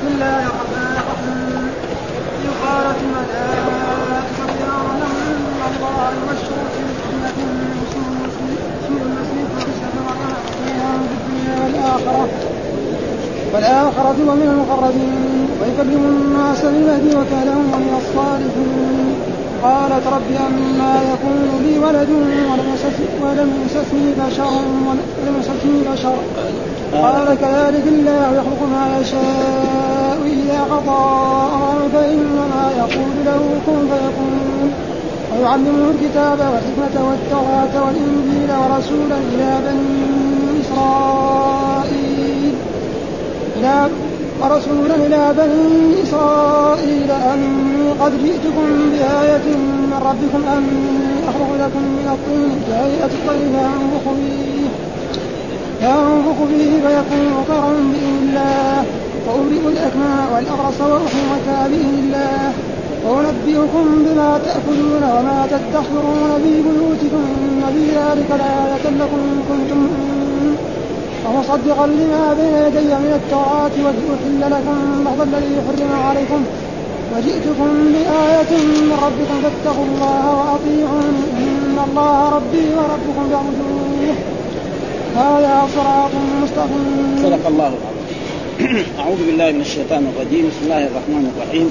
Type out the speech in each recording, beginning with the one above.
بسم الله الرحمن الرحيم. إذ قالت الملائكة مريم إن الله يبشرك بكلمة اسمه المسيح عيسى بن مريم في الدنيا والآخرة. والآخرة ومن المقربين. ويكلم الناس بالمهدي وكهلا ومن الصالحين. قالت رب أما يكون لي ولد ولم يمسسني بشر ولم يمسسني بشر. قال كذلك الله يخلق ما يشاء إذا قضى فإنما يقول له كن فيكون. ويعلمه الكتاب والحكمة والتوراة والإنجيل ورسولا إلى بني إسرائيل. إلى ورسولا إلى بني إسرائيل أني قد جئتكم بآية من ربكم أني أخلق لكم من الطين كهيئة الطير فأنفخ فيه فأنفخ فيه فيكون طيرا بإذن الله. وأبرئ الأكمى والأبرص وأحيي الموتى بإذن الله وأنبئكم بما تأكلون وما تدخرون في بيوتكم إن في ذلك لآية لكم كنتم ومصدقا لما بين يدي من التوراة ولأحل لكم بعض الذي حرم عليكم. وجئتكم بآية من ربكم فاتقوا الله وأطيعون إن الله ربي وربكم فاعبدوه هذا صراط مستقيم. صدق الله العظيم. أعوذ بالله من الشيطان الرجيم. بسم الله الرحمن الرحيم.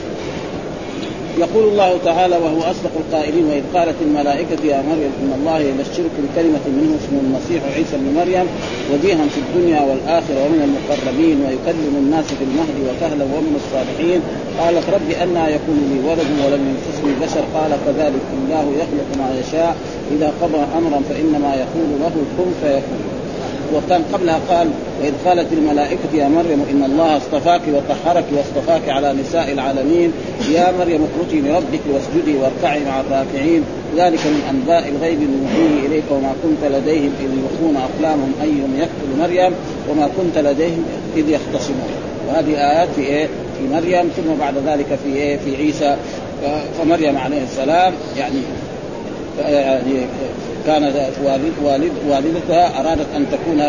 يقول الله تعالى وهو أصدق القائلين وإذ قالت الملائكة يا مريم إن الله يبشرك بكلمة منه اسمه المسيح عيسى بن مريم وجيها في الدنيا والآخرة ومن المقربين ويكلم الناس في المهد وكهلا ومن الصالحين. قالت رب أنا يكون لي ولد ولم يمسسني بشر. قال كذلك الله يخلق ما يشاء. إذا قضى أمرا فإنما يقول له كن فيكون. وكان قبلها قال وإذ قالت الملائكة يا مريم إن الله اصطفاك وطهرك واصطفاك على نساء العالمين يا مريم اقنتي لربك واسجدي واركعي مع الراكعين ذلك من أنباء الغيب نوحيه إليك وما كنت لديهم إذ يلقون أقلامهم أيهم يقتل مريم وما كنت لديهم إذ يختصمون وهذه آيات في إيه؟ في مريم ثم بعد ذلك في إيه؟ في عيسى فمريم عليه السلام يعني يعني كان والد والد والدتها أرادت أن تكون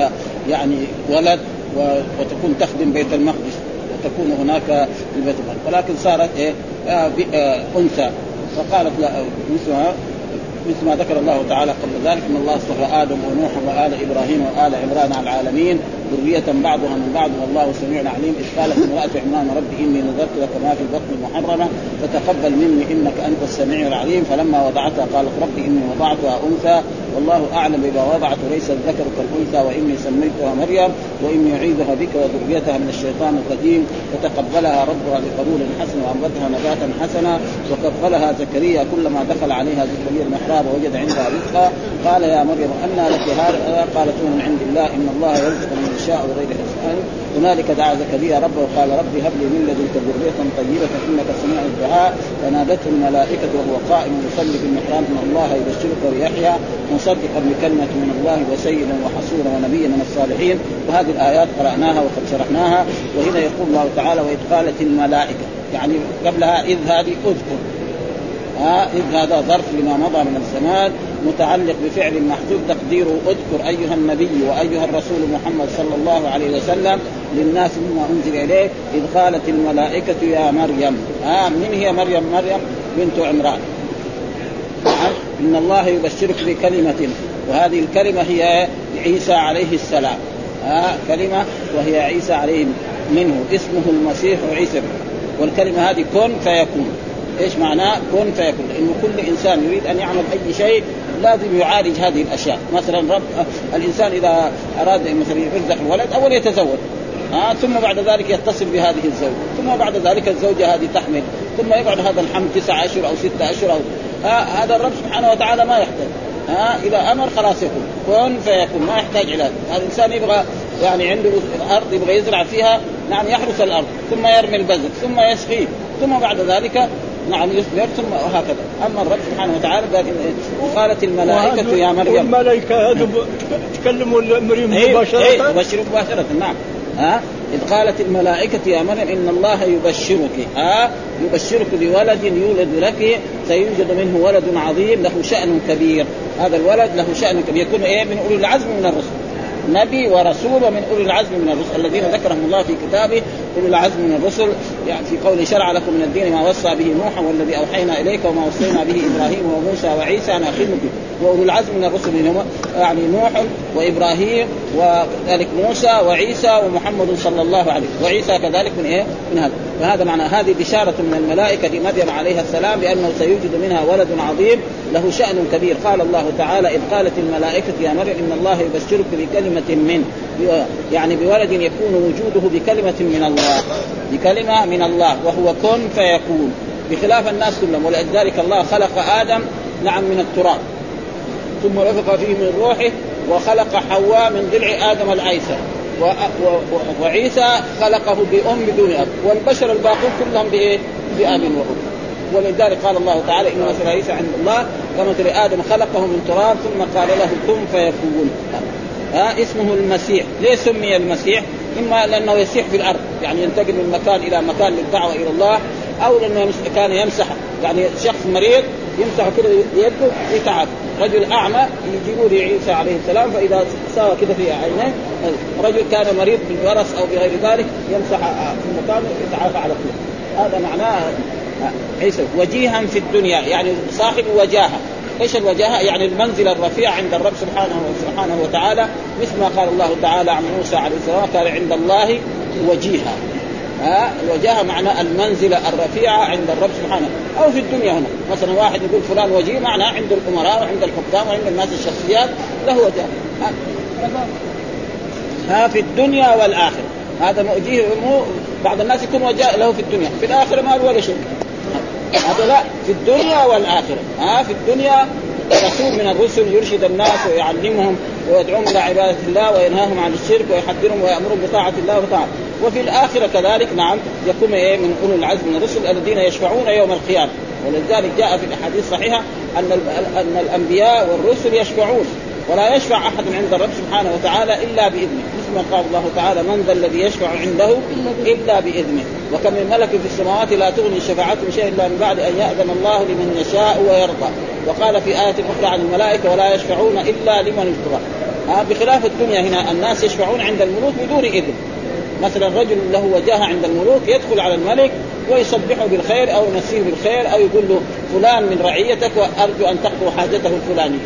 يعني ولد وتكون تخدم بيت المقدس وتكون هناك في بيت المقدس. ولكن صارت إيه؟ آه آه أنثى. فقالت لا مثلها مثل ما ذكر الله تعالى قبل ذلك إن الله اصطفى آدم ونوح وآل إبراهيم وآل عمران على العالمين. ذرية بعضها من بعض والله سميع عليم. إذ قالت امرأة عمران ربي إني نذرت لك ما في البطن محرمة فتقبل مني إنك أنت السميع العليم. فلما وضعتها قالت ربي إني وضعتها أنثى والله أعلم بما وضعت وليس الذكر كالأنثى وإني سميتها مريم وإني أعيذها بك وذريتها من الشيطان الرجيم. فتقبلها ربها بقبول حسن وأنبتها نباتا حسنا وكفلها زكريا كلما دخل عليها زكريا المحراب ووجد عندها رزقا. قال يا مريم أنى لك هذا؟ قالت من عند الله إن الله يرزق من يشاء بغير حساب هنالك دعا زكريا ربه وقال ربي هب لي من لدنك ذرية طيبة إنك سميع الدعاء. فنادته الملائكة وهو قائم يصلي في المحراب إن الله يبشرك بيحيى مصدقا بكلمة من الله وسيدا وحصورا ونبيا من الصالحين. وهذه الآيات قرأناها وقد شرحناها. وهنا يقول الله تعالى وإذ قالت الملائكة يعني قبلها إذ هذه أذكر. ها إذ هذا ظرف لما مضى من الزمان متعلق بفعل محذوف تقديره اذكر أيها النبي وأيها الرسول محمد صلى الله عليه وسلم للناس مما أنزل إليك إذ قالت الملائكة يا مريم. ها من هي مريم؟ مريم بنت عمران. إن الله يبشرك بكلمة وهذه الكلمة هي عيسى عليه السلام. ها كلمة وهي عيسى عليه منه. اسمه المسيح عيسى. والكلمة هذه كن فيكون. إيش معناه؟ كن فيكون. لأنه كل إنسان يريد أن يعمل أي شيء لازم يعالج هذه الأشياء. مثلا رب الإنسان إذا أراد مثلا يرزق الولد اول يتزوج. آه ثم بعد ذلك يتصل بهذه الزوجة. ثم بعد ذلك الزوجة هذه تحمل. ثم يقعد هذا الحمل تسعة أشهر أو ستة أشهر أو آه هذا الرب سبحانه وتعالى ما يحتاج. آه إذا أمر خلاص يكون. كن فيكون ما يحتاج علاج. هذا الإنسان يبغى يعني عنده أرض يبغى يزرع فيها نعم يحرس الأرض ثم يرمي البذر ثم يسقيه ثم بعد ذلك نعم يصبر ثم وهكذا أما الرب سبحانه وتعالى قال قالت الملائكة يا مريم. والملائكة هذا تكلموا مريم إيه، مباشرة. إيه يبشرك مباشرة. نعم. ها؟ إذ قالت الملائكة يا مريم إن الله يبشرك. ها؟ يبشرك بولد يولد لك سيوجد منه ولد عظيم له شأن كبير. هذا الولد له شأن كبير. يكون إيه؟ من أولي العزم من الرسل. نبي ورسول ومن أولي العزم من الرسل. الذين ذكرهم الله في كتابه اولي العزم من الرسل يعني في قوله شرع لكم من الدين ما وصى به نوحا والذي أوحينا إليك وما وصينا به إبراهيم وموسى وعيسى أن به واولي العزم من الرسل يعني نوح وإبراهيم وذلك موسى وعيسى ومحمد صلى الله عليه وعيسى كذلك من إيه؟ من هذا. فهذا معنى هذه بشاره من الملائكة لمريم عليها السلام بأنه سيوجد منها ولد عظيم له شأن كبير. قال الله تعالى إذ قالت الملائكة يا مريم إن الله يبشرك بكلمة من يعني بولد يكون وجوده بكلمة من الله. بكلمه من الله وهو كن فيكون. بخلاف الناس كلهم ولذلك الله خلق آدم نعم من التراب. ثم نفخ فيه من روحه وخلق حواء من ضلع آدم الأيسر. وعيسى خلقه بأم بدون أب. والبشر الباقون كلهم بإيه؟ بأب وأم ولذلك قال الله تعالى إن مثل عيسى عند الله كمثل آدم خلقه من تراب ثم قال له كن فيكون. ها اسمه المسيح. ليه سمي المسيح؟ إما لأنه يسيح في الأرض يعني ينتقل من مكان إلى مكان للدعوة إلى الله أو لأنه كان يمسح يعني شخص مريض يمسح كده يده يتعافى رجل أعمى يجيبوا لي عيسى عليه السلام فإذا ساوى كده في عينيه رجل كان مريض بالبرص أو بغير ذلك يمسح في مكانه يتعافى على طول. هذا معناه عيسى وجيها في الدنيا يعني صاحب وجاهه إيش الوجاهة؟ يعني المنزله الرفيعه عند الرب سبحانه سبحانه وتعالى مثل ما قال الله تعالى عن موسى عليه السلام قال عند الله وجيها. ها؟ الوجاهة معنى المنزله الرفيعه عند الرب سبحانه. أو في الدنيا هنا مثلا واحد يقول فلان وجيه معناه عند الأمراء وعند الحكام وعند الناس الشخصيات له وجاهة. ها؟ في الدنيا والآخرة. هذا وجيه بعض الناس يكون وجاه له في الدنيا. في الآخرة ما له ولا شيء. هذا في الدنيا والآخرة. ها في الدنيا رسول من الرسل يرشد الناس ويعلمهم ويدعوهم إلى عبادة الله وينهاهم عن الشرك ويحذرهم ويأمرهم بطاعة الله وطاعته. وفي الآخرة كذلك نعم يكون إيه من اولي العزم من الرسل الذين يشفعون يوم القيامة. ولذلك جاء في الأحاديث الصحيحة أن أن الأنبياء والرسل يشفعون. ولا يشفع أحد عند الرب سبحانه وتعالى إلا بإذنه. مثل ما قال الله تعالى من ذا الذي يشفع عنده إلا بإذنه. وكم من ملك في السماوات لا تغني شفاعتهم شيئا إلا من بعد أن يأذن الله لمن يشاء ويرضى. وقال في آية أخرى عن الملائكة ولا يشفعون إلا لمن ارتضى. آه بخلاف الدنيا هنا الناس يشفعون عند الملوك بدون إذن. مثلا رجل له وجاهة عند الملوك يدخل على الملك ويصبحه بالخير أو يمسيه بالخير أو يقول له فلان من رعيتك وأرجو أن تقضوا حاجته الفلانية.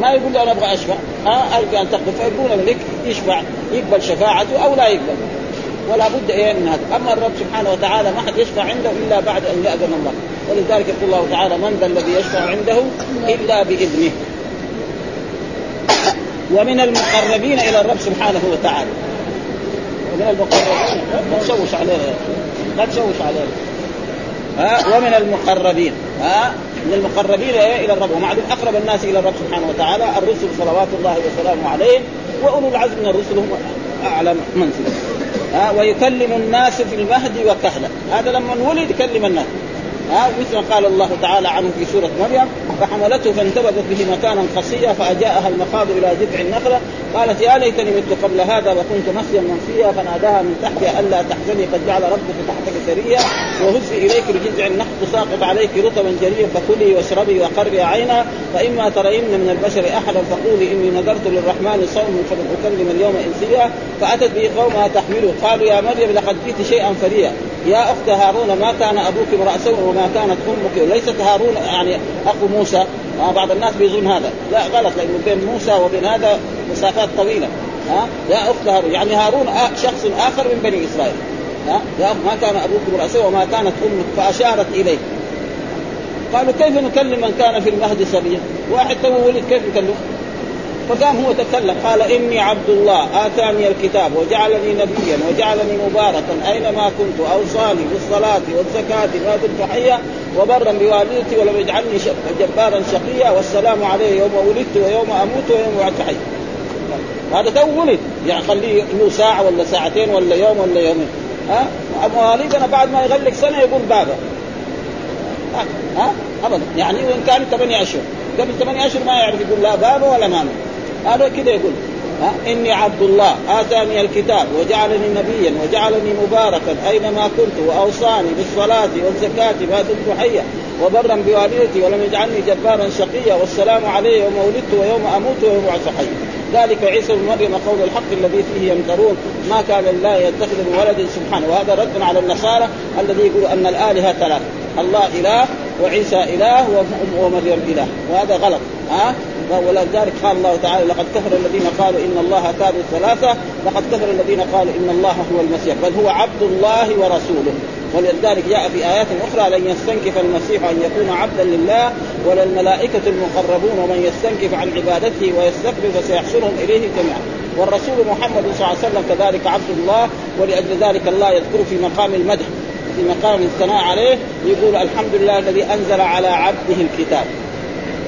ما يقول له أنا أبغى أشفع. ها؟ ارجو أن تقضوا فيقول الملك يشفع. يقبل شفاعته أو لا يقبل. ولا بد إيه من هذا. أما الرب سبحانه وتعالى ما حد يشفع عنده إلا بعد أن يأذن الله. ولذلك يقول الله تعالى من ذا الذي يشفع عنده إلا بإذنه. ومن المقربين إلى الرب سبحانه وتعالى. ومن المقربين. لا تشوش عليه. لا تشوش عليه. ها؟ ومن المقربين. ها من المقربين إلى الرب. ومعلوم أقرب الناس إلى الرب سبحانه وتعالى الرسل صلوات الله وسلامه عليه وأولو العزم من الرسل هم اعلى منزله ها ويكلم الناس في المهد وكهلا. هذا لما ولد يكلم الناس. مثل ما قال الله تعالى عنه في سورة مريم فحملته فانتبذت به مكانا قصيا فأجاءها المخاض إلى جذع النخلة. قالت يا ليتني مت قبل هذا وكنت نسيا منسيا فناداها من تحتها ألا تحزني قد جعل ربك تحتك سريا وهزي إليك بجذع النخل تساقط عليك رطبا جريا فكلي واشربي وقري عينا فإما ترين من البشر أحدا فقولي إني نذرت للرحمن صوم فلن أكلم اليوم إنسيا. فأتت به قومها تحمله قالوا يا مريم لقد جئت شيئا فريا يا أخت هارون ما كان أبوك امرأ سوء كانت أمك ليست هارون يعني أخو موسى. بعض الناس بيظن هذا. لا غلط لأنه بين موسى وبين هذا مسافات طويلة. ها يا أخت هارون يعني هارون شخص آخر من بني إسرائيل. ها يا أخ ما كان أبوك سوء وما كانت أمك فأشارت إليه. قالوا كيف نكلم من كان في المهد صبيا واحد تو ولد كيف نكلمه؟ فقام هو تكلم قال إني عبد الله آتاني الكتاب وجعلني نبيا وجعلني مباركا أينما كنت أوصاني بالصلاة والزكاة ما دمت حيا وبرا بوالدتي ولم يجعلني جبارا شقيا والسلام علي يوم ولدت ويوم أموت ويوم بعث حي هذا تو ولد يعني خليه له ساعة ولا ساعتين ولا يوم ولا يومين. ها؟ مواليدنا بعد ما يغلق سنة يقول بابا. ها, ها؟ ابدا. يعني وإن كان ثمانية اشهر قبل ثمانية اشهر ما يعرف يقول لا بابا ولا ماما. هذا كذا يقول إني عبد الله آتاني الكتاب وجعلني نبيا وجعلني مباركا أينما كنت وأوصاني بالصلاة والزكاة ما دمت حيا وبرا بوالدتي ولم يجعلني جبارا شقيا والسلام علي يوم ولدت ويوم أموت ويوم ابعث حيا ذلك عيسى بن مريم قول الحق الذي فيه يمترون ما كان الله يتخذ من ولد سبحانه. وهذا رد على النصارى الذي يقول أن الآلهة ثلاث الله إله وعيسى إله ومريم إله. وهذا غلط ها؟ ولذلك قال الله تعالى لقد كفر الذين قالوا إن الله ثالث ثلاثة لقد كفر الذين قالوا إن الله هو المسيح بل هو عبد الله ورسوله. ولذلك جاء في آيات أخرى لن يستنكف المسيح أن يكون عبدا لله ولا الملائكه المقربون ومن يستنكف عن عبادته ويستكبر فسيحشرهم إليه جميعا. والرسول محمد صلى الله عليه وسلم كذلك عبد الله ولأجل ذلك الله يذكر في مقام المدح في مقام الثناء عليه يقول الحمد لله الذي أنزل على عبده الكتاب.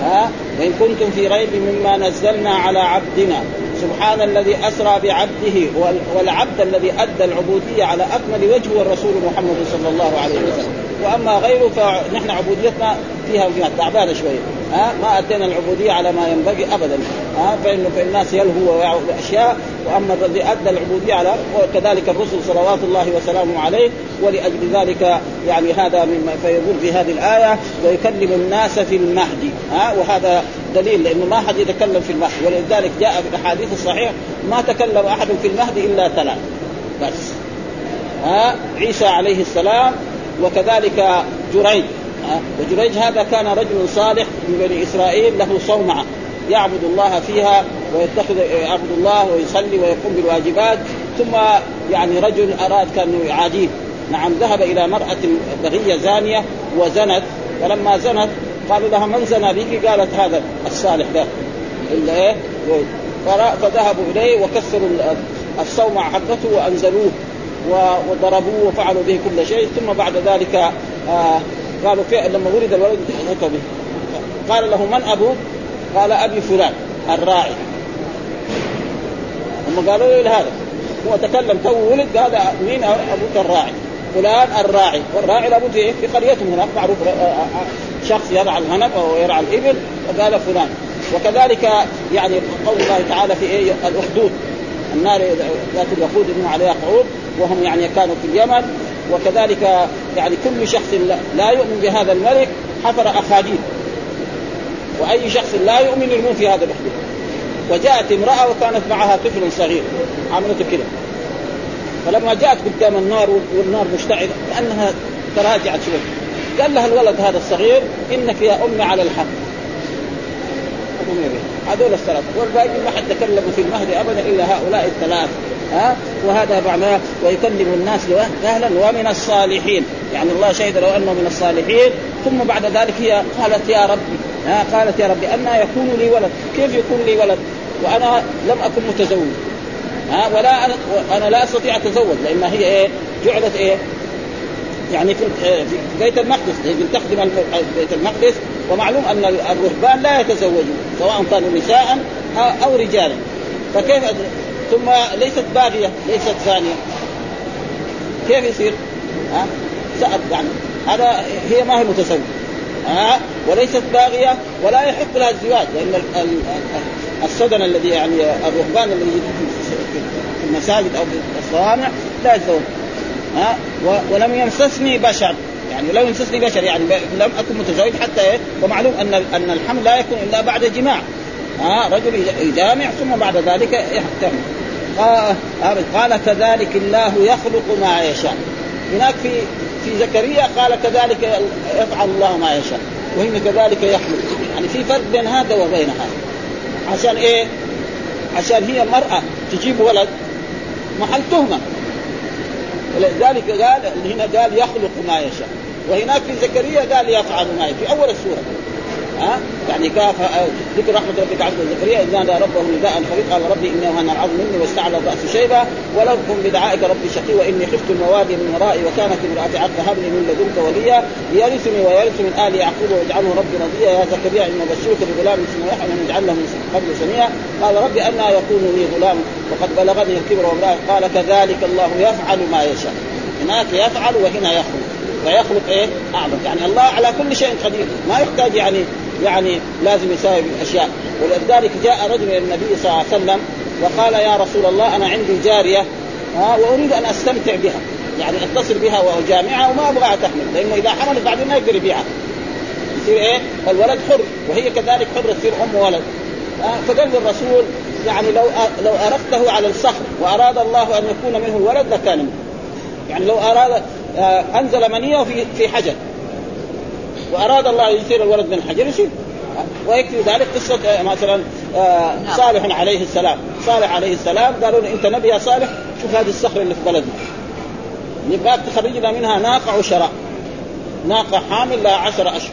ها؟ وإن كنتم في ريب مما نزلنا على عبدنا. سبحان الذي أسرى بعبده والعبد الذي أدى العبودية على أكمل وجه الرسول محمد صلى الله عليه وسلم. وأما غيره فنحن عبوديتنا فيها فيها تعبانة شوية. ها؟ ما ادينا العبودية على ما ينبغي ابدا. ها؟ فانه في الناس يلهو أشياء وأما الذي أدى العبودية على وكذلك الرسل صلوات الله وسلامه عليه ولأجل ذلك يعني هذا مما فيقول في هذه الآية ويكلم الناس في المهدي ها؟ وهذا دليل لأنه ما حد يتكلم في المهدي ولذلك جاء في الأحاديث الصحيحة ما تكلم أحد في المهدي إلا ثلاث بس. ها؟ عيسى عليه السلام وكذلك جريج. وجريج هذا كان رجل صالح من بني إسرائيل له صومعة. يعبد الله فيها ويتخذ يعبد الله ويصلي ويقوم بالواجبات ثم يعني رجل أراد كان يعاديه. نعم ذهب إلى مرأة بغية زانية وزنت. فلما زنت قالوا لها من زنى بك؟ قالت هذا الصالح ده. إيه؟ فذهبوا إليه وكسروا الصومعة حقته وأنزلوه وضربوه وفعلوا به كل شيء. ثم بعد ذلك آه قالوا لما ولد الولد به. قال له من أبوك؟ قال أبي فلان الراعي. هم قالوا له هذا. هو تكلم تو ولد قال مين أبوك الراعي؟ فلان الراعي. والراعي لابد في في قريتهم هناك معروف آه، آه، آه، شخص يرعى الغنم أو يرعى الإبل وقال فلان. وكذلك يعني قول الله تعالى في إيه؟ الأخدود. النار ذات الوقود إنه عليها قعود وهم يعني كانوا في اليمن. وكذلك يعني كل شخص لا يؤمن بهذا الملك حفر أخاديد. وأي شخص لا يؤمن يرمون في هذا الاخدود وجاءت امرأة وكانت معها طفل صغير. عملته كده. فلما جاءت قدام النار والنار مشتعلة كأنها تراجعت شوي. قال لها الولد هذا الصغير إنك يا أمي على الحق. هذول الثلاث والباقي ما حد تكلم في المهد ابدا إلا هؤلاء الثلاث. ها؟ وهذا معناه ويكلم الناس أهلا ومن الصالحين. يعني الله شهد لو أنه من الصالحين ثم بعد ذلك هي قالت يا ربي. ها؟ قالت يا ربي أنا يكون لي ولد. كيف يكون لي ولد؟ وأنا لم أكن متزوج. ها؟ ولا أنا أنا لا أستطيع أتزوج لأن هي إيه؟ جعلت إيه؟ يعني في بيت المقدس هي تخدم بيت المقدس ومعلوم أن الرهبان لا يتزوجون سواء كانوا نساء أو رجالا. فكيف ثم ليست باغية ليست ثانية. كيف يصير؟ ها؟ سأل يعني هذا هي ما هي متزوجه ها؟ وليست باغية ولا يحق لها الزواج لأن السدن الذي يعني الرهبان الذي في المساجد أو في الصوامع لا يتزوج. ها ولم يمسسني بشر. يعني لو يمسسني بشر يعني لم أكن متزوج حتى إيه؟ ومعلوم أن أن الحمل لا يكون إلا بعد جماع. ها رجل يجامع ثم بعد ذلك يحتمل. قال كذلك الله يخلق ما يشاء. هناك في في زكريا قال كذلك يفعل الله ما يشاء وهنا كذلك يخلق. يعني في فرق بين هذا وبين هذا. عشان إيه؟ عشان هي مرأة تجيب ولد محل تهمة. ولذلك قال هنا قال يخلق ما يشاء. وهناك في زكريا قال يفعل ما يشاء. في أول السورة. ها؟ يعني كاف ذكر رحمة ربك عبد زكريا إذ نادى ربه نداء خفيفا قال ربي إني وهن العظم مني واستعلى الرأس شيبا ولو كن بدعائك ربي شقي وإني خفت الموالي من ورائي وكانت امراتي عبد هب لي من لدنك وليا. يرثني ويرث من آل يعقوب واجعله ربي رضيا يا زكريا إن بشرك بغلام اسمه يحيى من اجعل له من قبل سميا قال ربي أنا يكون لي غلام وقد بلغني الكبر وامرأة. قال كذلك الله يفعل ما يشاء. هناك يفعل وهنا يخلق. ويخلق إيه؟ أعظم. يعني الله على كل شيء قدير. ما يحتاج يعني يعني لازم يساوي بالاشياء ولذلك جاء رجل إلى النبي صلى الله عليه وسلم وقال يا رسول الله أنا عندي جارية ها وأريد أن أستمتع بها. يعني أتصل بها وأجامعها وما أبغاها تحمل لأنه إذا حملت بعدين ما يقدر يبيعها. يصير إيه؟ الولد حر وهي كذلك حرة تصير أم ولد. فقال للرسول يعني لو لو أرقته على الصخر وأراد الله أن يكون منه الولد لكان منه. يعني لو أراد آه، أنزل منية في في حجر. وأراد الله يصير الولد من الحجر يصير ويكفي ذلك قصة آه، مثلا آه، صالح عليه السلام. صالح عليه السلام قالوا له أنت نبي يا صالح شوف هذه الصخرة اللي في بلدنا. نبغاك تخرجنا منها ناقة وشراء. ناقة حامل لها عشر أشهر.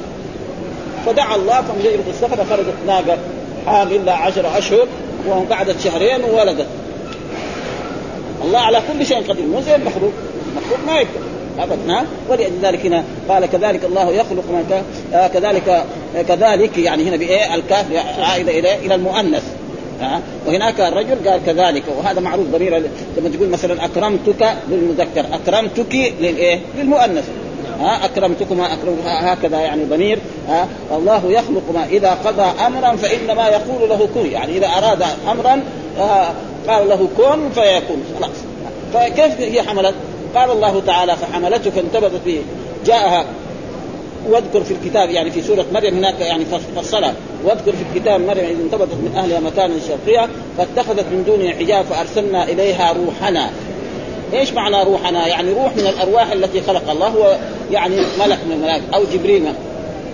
فدعا الله فمجرد الصخرة خرجت ناقة حامل لها عشر أشهر وقعدت شهرين وولدت. الله على كل شيء قدير. مو زي المخلوق المخلوق ما يقدر ابدا ولذلك هنا قال كذلك الله يخلق ما آه كذلك آه كذلك يعني هنا بإيه؟ الكاف عائدة إلى إلى المؤنث. ها وهناك الرجل قال كذلك وهذا معروف ضمير لما تقول مثلا أكرمتك للمذكر أكرمتك للايه؟ للمؤنث. ها اكرمتكما اكرم هكذا يعني ضمير. ها الله يخلق ما إذا قضى امرا فإنما يقول له كن يعني إذا أراد امرا آه قال له كن فيكون خلاص. فكيف هي حملت؟ قال الله تعالى فحملته فانتبذت به جاءها واذكر في الكتاب يعني في سورة مريم هناك يعني فصلها واذكر في الكتاب مريم إذ انتبذت من أهلها مكانا شرقيا فاتخذت من دونه حجاب فأرسلنا إليها روحنا. إيش معنى روحنا؟ يعني روح من الأرواح التي خلق الله هو يعني ملك من الملائكة أو جبريل.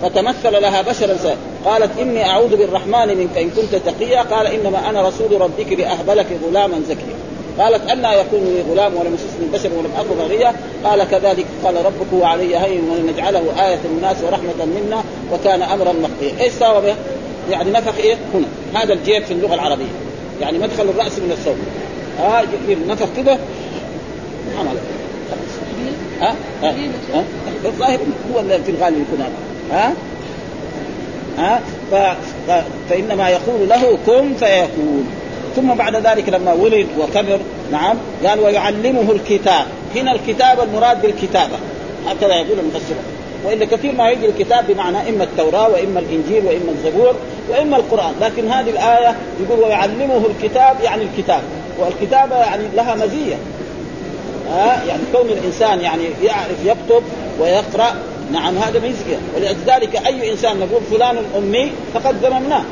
فتمثل لها بشرا قالت إني أعوذ بالرحمن منك إن كنت تقيا قال إنما أنا رسول ربك لاهب لك غلاما زكيا. قالت أنا يكون لي غلام ولم يسسني بشر ولم أكن بغيا قال كذلك قال ربك هو علي هين ولنجعله آية للناس ورحمة منا وكان أمرا مقضيا. إيش سوى به؟ يعني نفخ إيه؟ هنا. هذا الجيب في اللغة العربية. يعني مدخل الرأس من الثوب. ها آه نفخ كده. عمل ها؟ ها؟ ها؟ الظاهر هو في الغالب يكون هذا. ها؟ ها. فإنما يقول له كن فيكون. ثم بعد ذلك لما ولد وكبر نعم قال ويعلمه الكتاب. هنا الكتاب المراد بالكتابة. هكذا يقول المفسرون والا كثير ما يجي الكتاب بمعنى إما التوراة وإما الإنجيل وإما الزبور وإما القرآن لكن هذه الآية يقول ويعلمه الكتاب يعني الكتاب. والكتابة يعني لها مزية. ها يعني كون الإنسان يعني يعرف يكتب ويقرأ نعم هذا ميزه ولذلك أي إنسان نقول فلان امي فقد ذممناه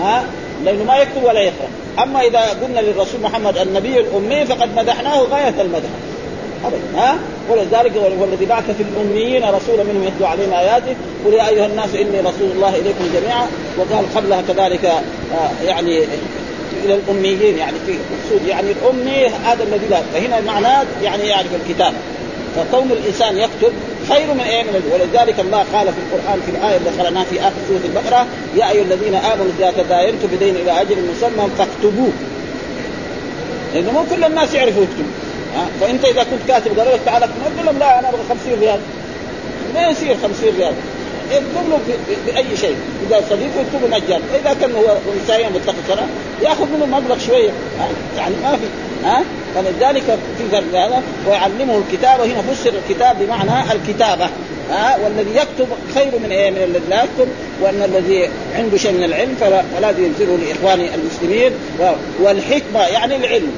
ها لأنه ما يكتب ولا يقرأ. أما إذا قلنا للرسول محمد النبي الأمي فقد مدحناه غاية المدح. ها؟ ولذلك والذي بعث في الأميين رسولا منهم يتلو عليهم آياته. قل يا أيها الناس إني رسول الله إليكم جميعا. وقال قبلها كذلك آه يعني إلى الأميين يعني في مقصود يعني الأمي هذا الذي لا. فهنا معناه يعني يعرف الكتاب. فكون الإنسان يكتب خير من إيه من ولذلك الله قال في القرآن في الآية اللي قرأناها في آخر سورة البقرة يا أيها الذين آمنوا إذا تداينتم بدين إلى أجل مسمى فاكتبوه. لأنه مو كل الناس يعرفوا يكتبوا. فأنت إذا كنت كاتب قالوا لك تعال تقول لهم لا أنا أبغى 50 ريال. ما يصير 50 ريال. يكتب له بأي شيء. إذا صديقه يكتب مجانا. إذا كان هو متقي شرع ياخذ منه مبلغ شوية. يعني ما في. ها؟ فلذلك في هذا ويعلمه الكتاب هنا فسر الكتاب بمعنى الكتابة. ها والذي يكتب خير من إيه؟ من الذي لا يكتب وأن الذي عنده شيء من العلم فلا ينزله لإخواني المسلمين. والحكمة يعني العلم.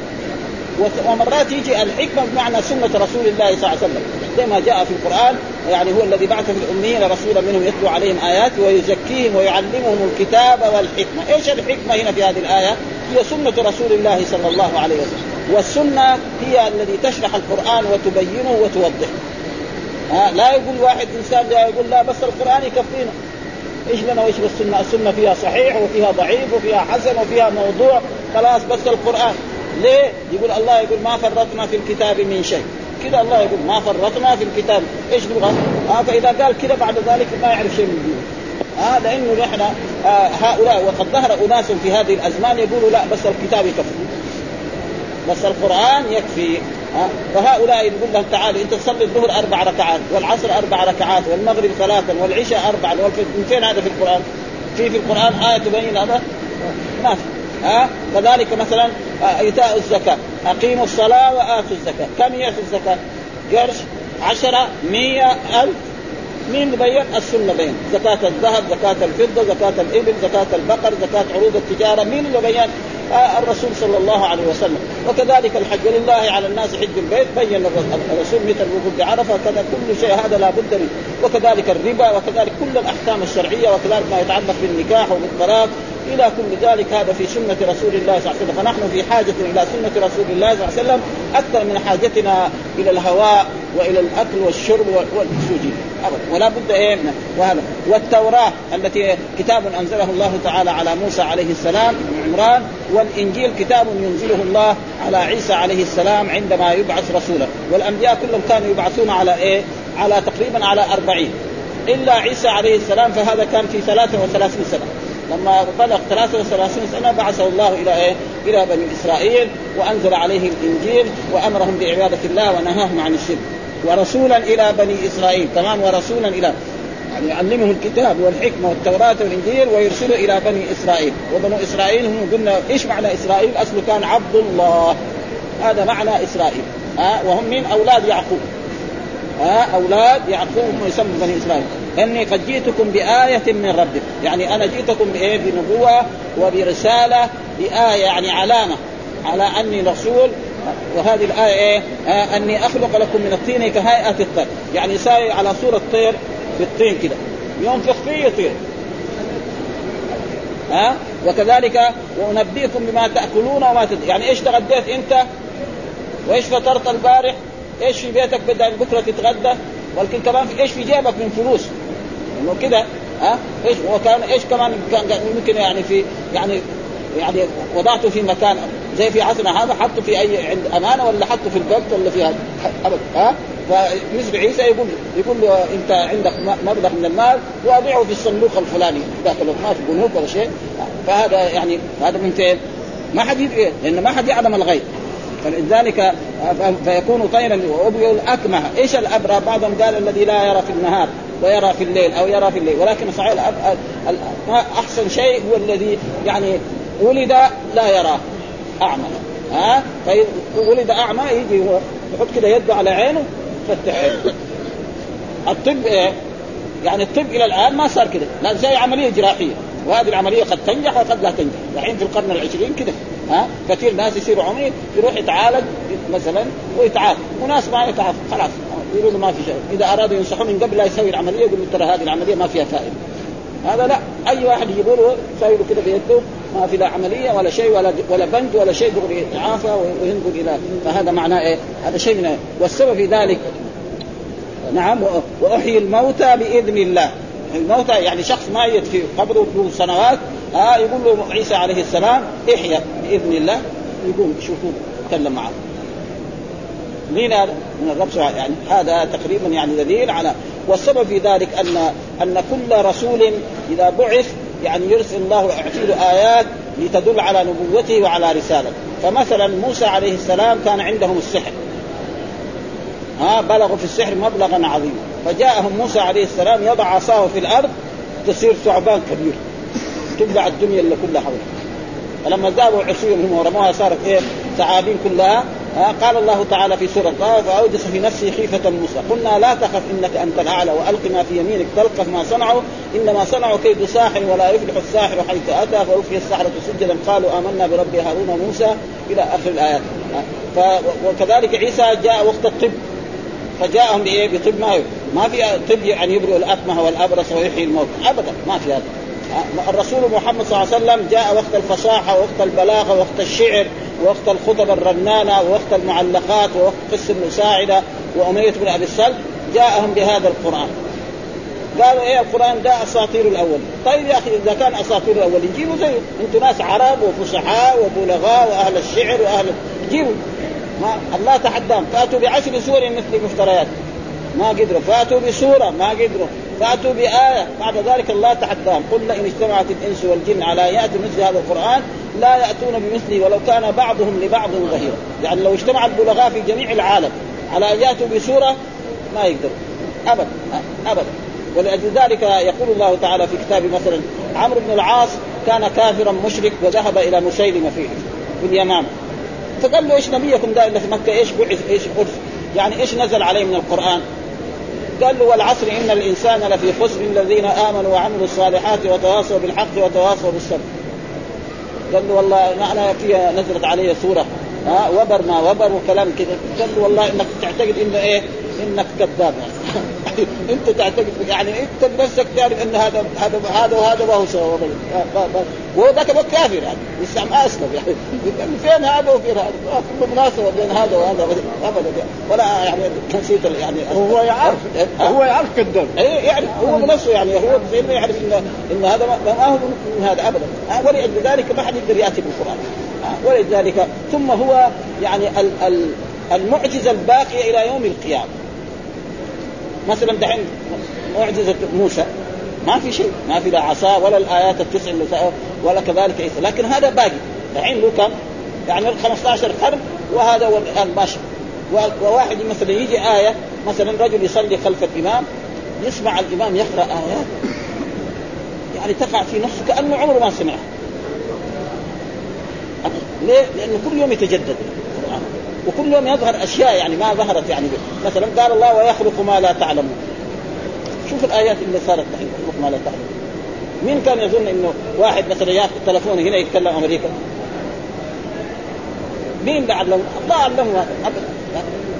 ومرات يجي الحكمة بمعنى سنة رسول الله صلى الله عليه وسلم. زي ما جاء في القرآن يعني هو الذي بعث في الأميين رسولا منهم يتلو عليهم اياته ويزكيهم ويعلمهم الكتاب والحكمة، إيش الحكمة هنا في هذه الآية؟ هي سنة رسول الله صلى الله عليه وسلم، والسنة هي الذي تشرح القرآن وتبينه وتوضحه. لا يقول واحد إنسان لا يقول لا بس القرآن يكفينا. إيش لنا وإيش السنة؟ السنة فيها صحيح وفيها ضعيف وفيها حسن وفيها موضوع، خلاص بس القرآن. ليه؟ يقول الله يقول ما فرطنا في الكتاب من شيء. كذا الله يقول ما فرطنا في الكتاب إيش نبغى؟ آه فإذا قال كذا بعد ذلك ما يعرف شيء من الدين آه لأنه نحن آه هؤلاء وقد ظهر أناس في هذه الأزمان يقولوا لا بس الكتاب يكفي بس القرآن يكفي آه فهؤلاء يقول لهم تعالوا انت تصلي الظهر أربع ركعات والعصر أربع ركعات والمغرب ثلاثا والعشاء اربعا من فين هذا في القرآن؟ في في القرآن آية تبين هذا؟ ما في ها؟ كذلك مثلا إيتاء الزكاة أقيموا الصلاة وآتوا الزكاة. كم هي في الزكاة؟ قرش عشرة مية ألف. مين بين السنة بين. زكاة الذهب زكاة الفضة زكاة الإبل زكاة البقر زكاة عروض التجارة. مين اللي بين آه، الرسول صلى الله عليه وسلم. وكذلك الحج ولله على الناس حج البيت بين الرسول مثل الوقوف بعرفه كذا كل شيء هذا لا بد منه. وكذلك الربا وكذلك كل الأحكام الشرعية وكذلك ما يتعلق بالنكاح وبالطلاق إلى كل ذلك هذا في سنة رسول الله صلى الله عليه وسلم. فنحن في حاجة إلى سنة رسول الله صلى الله عليه وسلم أكثر من حاجتنا إلى الهواء وإلى الأكل والشرب ابدا ولا بد إيه؟ وهذا. والتوراة التي كتاب أنزله الله تعالى على موسى عليه السلام عمران والإنجيل كتاب ينزله الله على عيسى عليه السلام عندما يبعث رسولا والأنبياء كلهم كانوا يبعثون على إيه؟ على تقريبا على أربعين. إلا عيسى عليه السلام فهذا كان في 33 سنة. لما بلغ 33 سنة بعثه الله إلى إيه؟ إلى بني إسرائيل وأنزل عليه الإنجيل وأمرهم بعبادة الله ونهاهم عن الشرك. ورسولا إلى بني إسرائيل كمان ورسولا إلى يعني يعلمه الكتاب والحكمة والتوراة والإنجيل ويرسله إلى بني إسرائيل. وبنو إسرائيل هم قلنا إيش معنى إسرائيل؟ أصله كان عبد الله. هذا معنى إسرائيل. ها؟ أه؟ وهم من أولاد يعقوب. ها؟ أه؟ أولاد يعقوب هم يسموا بني إسرائيل. إني قد جئتكم بآية من ربكم، يعني أنا جئتكم بإيه؟ بنبوة وبرسالة بآية يعني علامة على أني رسول. وهذه الآية إيه؟ آه أني أخلق لكم من الطين كهيئة الطير. يعني يساوي على صورة طير. في الطين كده. ينفخ فيه يطير. ها؟ وكذلك وأنبئكم بما تأكلون وما تد... يعني إيش تغديت أنت؟ وإيش فطرت البارح؟ إيش في بيتك بدأ بكرة تتغدى؟ ولكن كمان في إيش في جيبك من فلوس؟ إنه كده ها؟ إيش وكان إيش كمان كان ممكن يعني في يعني يعني وضعته في مكان زي في عصرنا هذا حطه في أي عند أمانة ولا حطه في البنك ولا في هذا؟ ها؟ فمثل عيسى يقول يقول له أنت عندك مبلغ من المال وأضعه في الصندوق الفلاني. داخل ما في بنوك ولا شيء. فهذا يعني هذا من فين؟ ما حد يدري لأن ما حد يعلم الغيب. فلذلك فيكون طيرا وابرئ الاكمه، إيش الأبرى؟ بعضهم قال الذي لا يرى في النهار ويرى في الليل أو يرى في الليل. ولكن صحيح أحسن شيء هو الذي يعني ولد لا يراه. أعمى. ها؟ ولد أعمى يجي هو يحط كده يده على عينه يفتح عينه الطب إيه؟ يعني الطب إلى الآن ما صار كده. لا زي عملية جراحية. وهذه العملية قد تنجح وقد لا تنجح. الحين في القرن العشرين كده ها؟ كثير ناس يصيروا عمي يروح يتعالج مثلا ويتعافى. وناس ما يتعافى. خلاص يقولوا ما في شيء. إذا أرادوا ينصحوا من قبل لا يسوي العملية يقولوا ترى هذه العملية ما فيها فائدة. هذا لا. أي واحد يجيبوا له يسوي له كده بيده ما في لا عملية ولا شيء ولا ولا بند ولا شيء دغري يتعافى وينقل إلى فهذا معناه إيه؟ هذا شيء من والسبب في ذلك نعم وأحيي الموتى بإذن الله الموتى يعني شخص ميت في قبره له سنوات آه يقول له عيسى عليه السلام إحيا بإذن الله يقوم شوفوا تكلم معه مين هذا؟ من الرب يعني هذا تقريبا يعني دليل على والسبب في ذلك أن أن كل رسول إذا بعث يعني يرسل الله يعطي له آيات لتدل على نبوته وعلى رسالته. فمثلا موسى عليه السلام كان عندهم السحر. ها بلغوا في السحر مبلغا عظيما. فجاءهم موسى عليه السلام يضع عصاه في الأرض تصير ثعبان كبير. تبلع الدنيا اللي كلها حولها. فلما ذهبوا عصيهم هم ورموها صارت إيه؟ ثعابين كلها. قال الله تعالى في سورة طه فأوجس في نفسه خيفة موسى. قلنا لا تخف إنك أنت الأعلى وألق ما في يمينك تلقف ما صنعوا إنما صنعوا كيد ساحر ولا يفلح الساحر حيث أتى فألقي السحرة سجدا. قالوا آمنا برب هارون وموسى إلى آخر الآيات. وكذلك عيسى جاء وقت الطب. فجاءهم بإيه؟ بطب ما ما في طب يعني يبرئ الاكمه والأبرص ويحيي الموت. ابدا ما في هذا. الرسول محمد صلى الله عليه وسلم جاء وقت الفصاحة وقت البلاغة وقت الشعر. وقت الخطب الرنانة ووقت المعلقات ووقت قصة المساعدة وأمية بن أبي السلف جاءهم بهذا القرآن. قالوا إيه القرآن ده أساطير الأول. طيب يا أخي إذا كان أساطير الأول جيبوا زيه أنتم ناس عرب وفصحاء وبلغاء وأهل الشعر وأهل جيبوا. ما الله تحداهم. فاتوا بعشر سور مثل مفتريات. ما قدروا. فاتوا بسورة ما قدروا. فأتوا بآية بعد ذلك الله تحداهم قل إن اجتمعت الإنس والجن على يأتوا مثل هذا القرآن لا يأتون بمثله ولو كان بعضهم لبعض ظهيرا. يعني لو اجتمع البلغاء في جميع العالم على أن يأتوا بسورة ما يقدروا أبدا أبدا ولأجل ذلك يقول الله تعالى في كتابه مثلا عمرو بن العاص كان كافرا مشرك وذهب إلى مسيلمة في في اليمامة فقال له إيش نبيكم ده اللي في مكة؟ إيش بعث؟ إيش أرث يعني إيش نزل عليه من القرآن؟ قال له والعصر إن الإنسان لفي خسر الذين آمنوا وعملوا الصالحات وتواصوا بالحق وتواصوا بالصبر. قال له والله أنا فيها نزلت علي سورة. ها وبر ما وبر وكلام كذا. قال له والله إنك تعتقد إنه إيه؟ إنك كذاب. أنت تعتقد يعني أنت بنفسك تعرف إن هذا هذا هذا وهذا ما هو سوا وهو ذاك كافر يعني. لسه ما أسلم يعني. فين هذا وفين هذا؟ ما في مناسبة بين هذا وهذا أبدا. ولا يعني نسيت يعني هو يعرف هو يعرف كذاب اي يعني هو بنفسه يعني. هو زي ما يعرف ان ان هذا ما هو من هذا أبدا. ولذلك ما حد يقدر يأتي بالقرآن. ولذلك ثم هو يعني المعجزة الباقية إلى يوم القيامة. مثلا دحين معجزة موسى. ما في شيء ما في لا عصا ولا الآيات التسع ولا كذلك عيسى لكن هذا باقي. دحين له كم؟ يعني 15 قرن وهذا هو الآن ماشي وواحد مثلا يجي آية مثلا رجل يصلي خلف الإمام يسمع الإمام يقرأ ايات يعني تقع في نفسه كأنه عمره ما سمعها. ليه؟ لأنه كل يوم يتجدد. وكل يوم يظهر أشياء يعني ما ظهرت يعني. مثلا قال الله ويخلق ما لا تعلمون. شوف الآيات اللي صارت يخلق ما لا تعلمون مين كان يظن إنه واحد مثلا يأخذ تلفونه هنا يتكلم أمريكا؟ مين علمه؟ الله علمه ابدا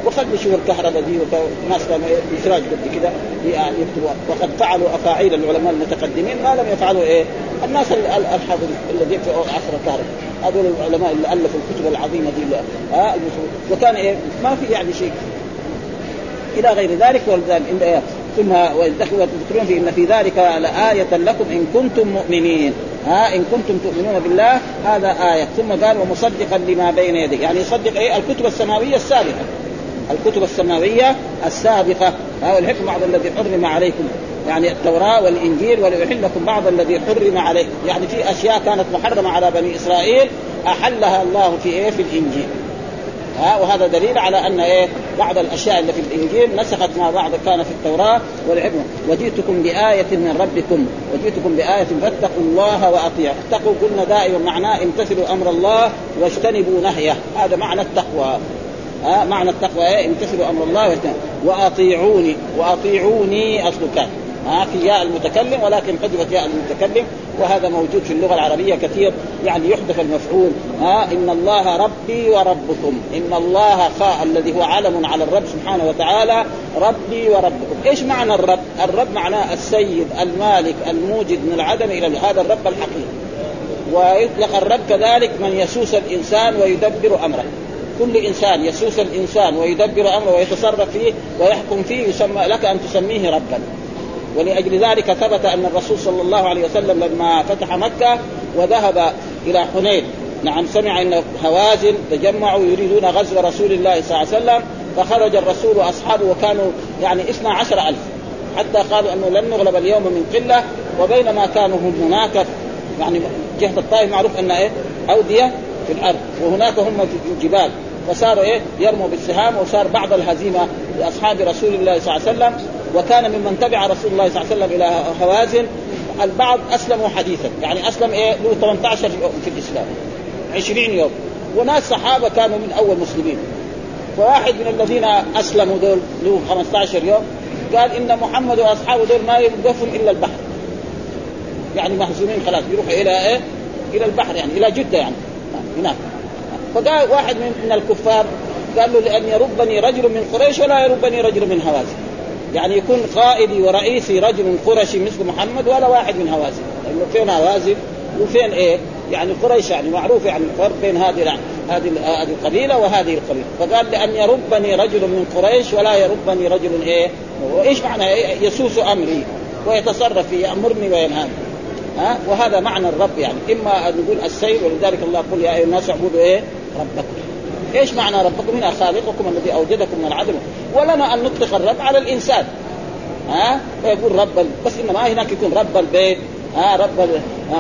وخلي شوف الكهرباء دي وناس كانوا بسراج قد كده يعني يكتبوا. وقد فعلوا افاعيل العلماء المتقدمين ما لم يفعلوا إيه؟ الناس الحاضرين الذين في عصر الكهرباء. هذول العلماء اللي ألفوا الكتب العظيمة دي ها وكان إيه؟ ما في يعني شيء. إلى غير ذلك ولذلك ثم وتذكرون في إن في ذلك لآية لكم إن كنتم مؤمنين. ها إن كنتم تؤمنون بالله هذا آية. ثم قال ومصدقا لما بين يديه. يعني يصدق إيه؟ الكتب السماوية السابقة. الكتب السماوية السابقة. ها والحكم بعض الذي حرم عليكم. يعني التوراة والإنجيل وليحل لكم بعض الذي حرم عليكم. يعني في أشياء كانت محرمة على بني إسرائيل أحلها الله في إيه؟ في الإنجيل. ها وهذا دليل على أن إيه بعض الأشياء اللي في الإنجيل نسخت ما بعض كان في التوراة والعبره وجئتكم بآية من ربكم وجئتكم بآية فاتقوا الله وأطيعوا. اتقوا قلنا دائما معناه امتثلوا أمر الله واجتنبوا نهيه. هذا معنى التقوى. ها معنى التقوى إيه؟ امتثلوا أمر الله واجتنبوا. وأطيعوني وأطيعوني اصل كان ها في ياء المتكلم ولكن حذفت ياء المتكلم وهذا موجود في اللغة العربية كثير يعني يحذف المفعول. ها إن الله ربي وربكم. إن الله خاء الذي هو علم على الرب سبحانه وتعالى ربي وربكم. إيش معنى الرب؟ الرب معناه السيد المالك الموجد من العدم إلى هذا الرب الحقيقي. ويطلق الرب كذلك من يسوس الإنسان ويدبر أمره. كل إنسان يسوس الإنسان ويدبر أمره ويتصرف فيه ويحكم فيه يسمى لك أن تسميه ربا. ولأجل ذلك ثبت أن الرسول صلى الله عليه وسلم لما فتح مكة وذهب إلى حنين. نعم سمع أن هوازن تجمعوا يريدون غزو رسول الله صلى الله عليه وسلم فخرج الرسول وأصحابه وكانوا يعني اثنا عشر ألف. حتى قالوا أنه لن نغلب اليوم من قلة وبينما كانوا هم هناك. يعني جهة الطائف معروف أن إيه؟ أودية في الأرض وهناك هم في الجبال. فصاروا إيه؟ يرموا بالسهام وصار بعض الهزيمة لأصحاب رسول الله صلى الله عليه وسلم. وكان ممن تبع رسول الله صلى الله عليه وسلم إلى هوازن البعض اسلموا حديثا. يعني أسلم إيه؟ له 18 يوم في الإسلام. 20 يوم. وناس صحابة كانوا من أول مسلمين. فواحد من الذين أسلموا دول له 15 يوم قال إن محمد وأصحابه دول ما يوقفون إلا البحر. يعني مهزومين خلاص يروحوا إلى إيه؟ إلى البحر يعني إلى جدة يعني. هناك. فقال واحد من الكفار قال له لأن يربني رجل من قريش ولا يربني رجل من هوازن يعني يكون قائدي ورئيسي رجل قرشي مثل محمد ولا واحد من هوازن لأنه فين هوازن وفين إيه؟ يعني قريش يعني معروف يعني الفرق بين هذه هذه هذه القبيلة وهذه القبيلة فقال لأن يربني رجل من قريش ولا يربني رجل إيه؟ وإيش معنى إيه؟ يسوس أمري ويتصرف في يأمرني وينهاني ها وهذا معنى الرب يعني إما نقول السيد ولذلك الله يقول يا أيها الناس اعبدوا إيه؟ ربكم إيش معنى ربكم؟ هنا خالقكم الذي أوجدكم من العدم. ولنا أن نطلق الرب على الإنسان. ها؟ فيقول رب بس إنما هناك يكون رب البيت. ها؟ رب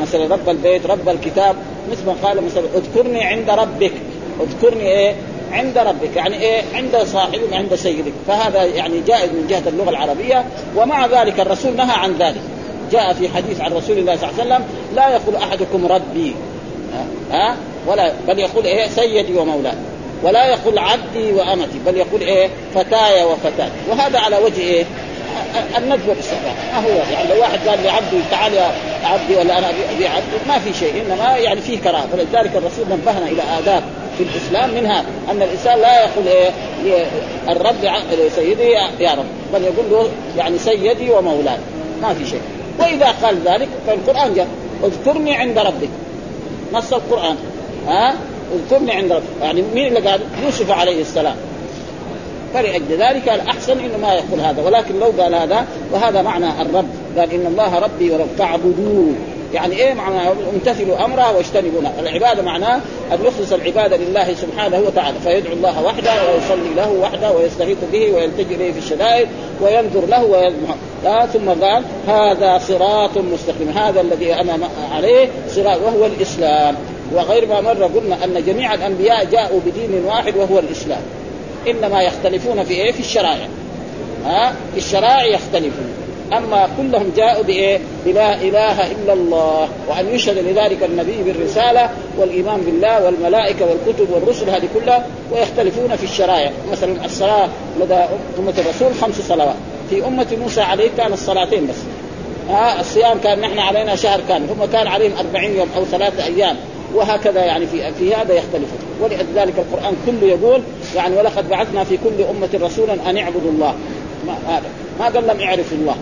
مثلا رب البيت رب الكتاب. مثل ما قال مثلا اذكرني عند ربك. اذكرني إيه؟ عند ربك. يعني إيه؟ عند صاحبك عند سيدك. فهذا يعني جائز من جهة اللغة العربية. ومع ذلك الرسول نهى عن ذلك. جاء في حديث عن رسول الله صلى الله عليه وسلم لا يقول أحدكم ربي. ها؟ ولا بل يقول إيه؟ سيدي ومولاي. ولا يقول عبدي وأمتي بل يقول إيه؟ فتاي وفتاة. وهذا على وجه إيه؟ الندب والاستحباب ما هو يعني لو واحد قال لعبده تعال يا عبدي ولا أنا ابي عبدي ما في شيء. إنما يعني فيه كراهة. فلذلك الرسول نبهنا إلى آداب في الإسلام منها أن الإنسان لا يقول إيه؟ الرب سيدي يا رب. بل يقول له يعني سيدي ومولاي. ما في شيء. وإذا قال ذلك فالقرآن جاء. اذكرني عند ربك. نص القرآن. ها؟ اذكرني عند ربك يعني مين اللي قال؟ يوسف عليه السلام. فلأجل ذلك الأحسن إنه ما يقول هذا ولكن لو قال هذا وهذا معنى الرب. قال إن الله ربي ورب فاعبدوه يعني إيه معنى؟ امتثلوا أمره واجتنبوا العبادة معناه أن يخلص العبادة لله سبحانه وتعالى فيدعو الله وحده ويصلي له وحده ويستغيث به ويلتجئ إليه في الشدائد وينظر له ويذبح ثم قال هذا صراط مستقيم. هذا الذي أنا عليه صراط وهو الإسلام. وغير ما مر قلنا أن جميع الأنبياء جاءوا بدين واحد وهو الإسلام. إنما يختلفون في إيه؟ في الشرائع. ها؟ في الشرائع يختلفون. أما كلهم جاءوا بإيه؟ بلا إله إلا الله. وأن يشهد لذلك النبي بالرسالة والإيمان بالله والملائكة والكتب والرسل هذه كلها ويختلفون في الشرائع. مثلا الصلاة لدى أمة الرسول خمس صلوات. في أمة موسى عليه كان الصلاتين بس. ها؟ الصيام كان نحن علينا شهر كامل. هم كان عليهم أربعين يوم أو ثلاثة أيام. وهكذا يعني في في هذا يختلفون ولذلك القرآن كله يقول يعني ولقد بعثنا في كل أمة رسولا أن اعبدوا الله. ما هذا. ما قال لم يعرفوا الله.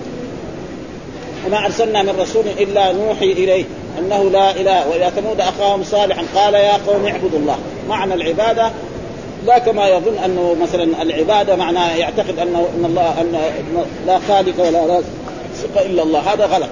وما أرسلنا من رسول إلا نوحي إليه أنه لا إله. وإلى ثمود أخاهم صالحا قال يا قوم اعبدوا الله. معنى العبادة لا كما يظن أنه مثلا العبادة معناه يعتقد انه أن الله أن لا خالق ولا رازق إلا الله. هذا غلط.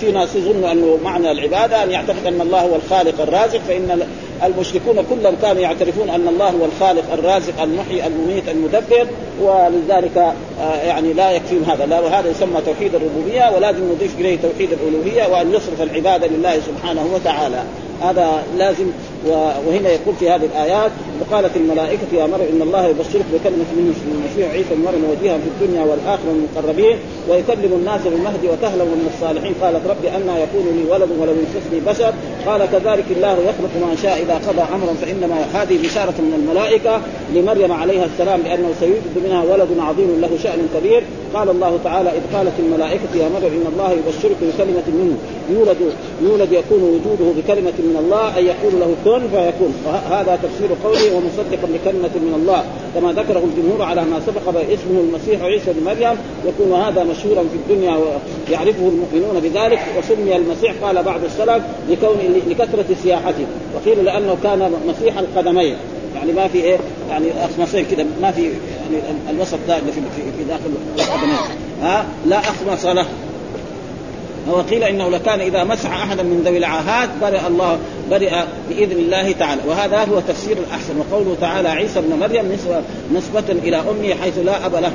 في ناس يظنوا أنه معنى العبادة أن يعتقد أن الله هو الخالق الرازق فإن المشركون كلهم كانوا يعترفون أن الله هو الخالق الرازق المحيي المميت المدبر ولذلك آه، يعني لا يكفيهم هذا. لا وهذا يسمى توحيد الربوبية ولازم نضيف إليه توحيد الألوهية وأن يصرف العبادة لله سبحانه وتعالى. هذا لازم وهنا يقول في هذه الآيات وقالت الملائكة يا مريم إن الله يبشرك بكلمة اسمه المسيح عيسى بن مريم وجيها في الدنيا والآخرة من المقربين ويكلم الناس بالمهدي وكهلا ومن الصالحين. قالت ربي أنا يكون لي ولد ولم يمسسني بشر. قال كذلك الله يخلق ما شاء إذا قضى أمرا فإنما هذه بشارة من الملائكة لمريم عليها السلام بأنه سيوجد منها ولد عظيم له شأن كبير. قال الله تعالى إذ قالت الملائكة يا مريم إن الله يبشرك بكلمة منه يولد يولد يكون وجوده بكلمة من الله ان يقول له فيكون وهذا تفسير قوله ومصدقا بكلمه من الله. كما ذكره الجمهور على ما سبق اسمه المسيح عيسى بن مريم يكون هذا مشهورا في الدنيا ويعرفه المؤمنون بذلك. وسمي المسيح قال بعض السلف لكون لكثرة سياحته. وقيل لأنه كان مسيح القدمين. يعني ما في إيه؟ يعني أخمصين كده ما في يعني الوسط ده في, في داخل القدمين. ها؟ لا أخمص له. وقيل إنه لكان إذا مسح احدا من ذوي العاهات برئ الله برئ بإذن الله تعالى. وهذا هو تفسير الأحسن. وقوله تعالى عيسى ابن مريم نسبة إلى امه حيث لا أب له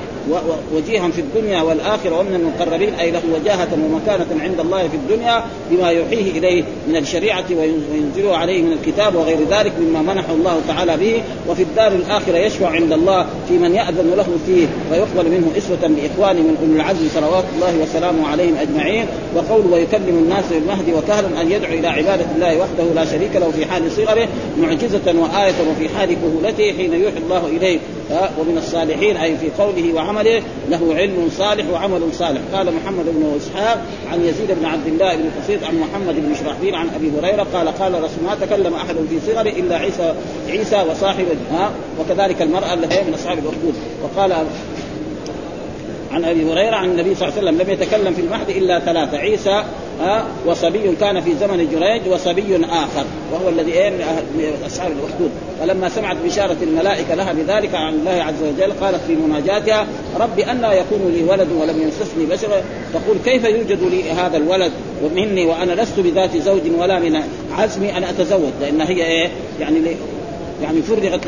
وجيها في الدنيا والآخرة ومن المقربين أي له وجاهة ومكانة عند الله في الدنيا بما يوحيه إليه من الشريعة وينزله عليه من الكتاب وغير ذلك مما منحه الله تعالى به. وفي الدار الآخرة يشفع عند الله في من يأذن له فيه ويقبل منه إسوة باخوانه من أولي العزم صلوات الله وسلامه عليهم أجمعين. وقول ويكلم الناس بالمهدي وكهلا أن يدعو إلى عبادة الله وحده لا شريك له في حال صغره معجزة وآية وفي حال كهولته حين يوحي الله إليه. ومن الصالحين أي في قوله وعمله له علم صالح وعمل صالح. قال محمد بن إسحاق عن يزيد بن عبد الله بن قصيد عن محمد بن شرحبيل عن أبي هريرة قال قال رسول ما تكلم أحد في صغره إلا عيسى عيسى وصاحب ها؟ وكذلك المرأة التي من أصحاب الأخدود. وقال عن أبي هريرة عن النبي صلى الله عليه وسلم لم يتكلم في المهد إلا ثلاثة عيسى ها؟ وصبي كان في زمن جريج وصبي آخر. وهو الذي إيه؟ من أصحاب الاخدود فلما سمعت بشاره الملائكة لها بذلك عن الله عز وجل قالت في مناجاتها ربي أنا يكون لي ولد ولم يمسسني بشر. تقول كيف يوجد لي هذا الولد ومني وأنا لست بذات زوج ولا من عزمي أن أتزوج؟ لأن هي إيه؟ يعني يعني فرغت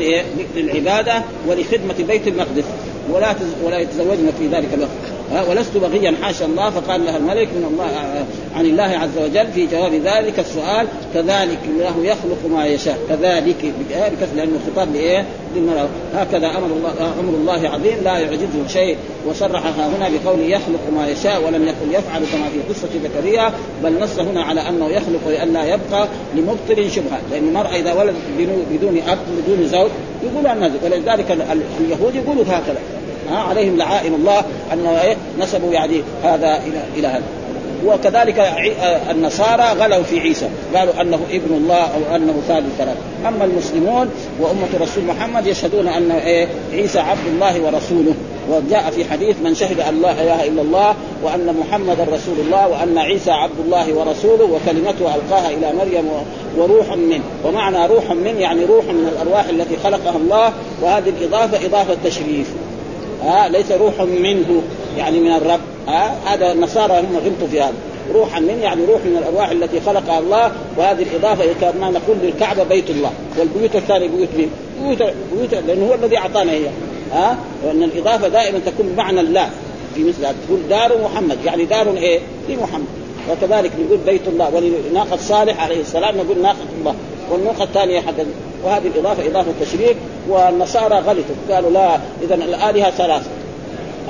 للعبادة ولخدمة بيت المقدس. ولا ولا يتزوجن في ذلك الوقت. ولست بغيا حاشا الله فقال لها الملك من الله عن الله عز وجل في جواب ذلك السؤال كذلك الله يخلق ما يشاء كذلك بكسر لأنه خطاب لإيه؟ للمرأة هكذا أمر الله أمر الله عظيم لا يعجزه شيء وصرحها هنا بقوله يخلق ما يشاء ولم يكن يفعل كما في قصة زكريا بل نص هنا على أنه يخلق لئلا يبقى لمبطل شبهة. لأن المراه إذا ولدت بدون أب بدون زوج يقولوا انها ولذلك اليهود يقولوا هكذا. ها عليهم لعائن الله انه إيه نسبوا يعني هذا إلى إلى هذا. وكذلك آه، النصارى غلوا في عيسى. قالوا أنه ابن الله أو أنه ثالث ثلاث أما المسلمون وأمة الرسول محمد يشهدون أن إيه عيسى عبد الله ورسوله. وجاء في حديث من شهد أن لا إله إلا الله وأن محمدا رسول الله وأن عيسى عبد الله ورسوله وكلمته ألقاها إلى مريم وروح منه. ومعنى روح منه يعني روح من الأرواح التي خلقها الله. وهذه الإضافة إضافة تشريف. ها ليس روح منه يعني من الرب. ها هذا النصارى هم غلطوا في هذا. روحا من يعني روح من الأرواح التي خلقها الله وهذه الإضافة كما نقول للكعبة بيت الله. والبيوت الثانية بيوت مين؟ بيوت بيوت لأنه هو الذي أعطانا هي. ها وأن الإضافة دائما تكون بمعنى الله. في مثل هذا تقول دار محمد. يعني دار إيه؟ لمحمد وكذلك نقول بيت الله. ولناقة صالح عليه السلام نقول ناقة الله. والناقة الثانية حق وهذه الإضافة إضافة تشريك والنصارى غلطوا قالوا لا إذا الآلهة ثلاثة.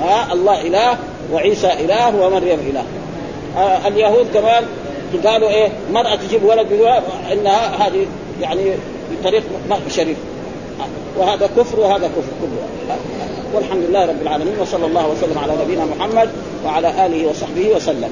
ها الله إله وعيسى إله ومريم إله. آه اليهود كمان قالوا إيه مرأة تجيب ولد إنها هذه يعني بطريق شريف. وهذا كفر وهذا كفر كله. والحمد لله رب العالمين وصلى الله وسلم على نبينا محمد وعلى آله وصحبه وسلم.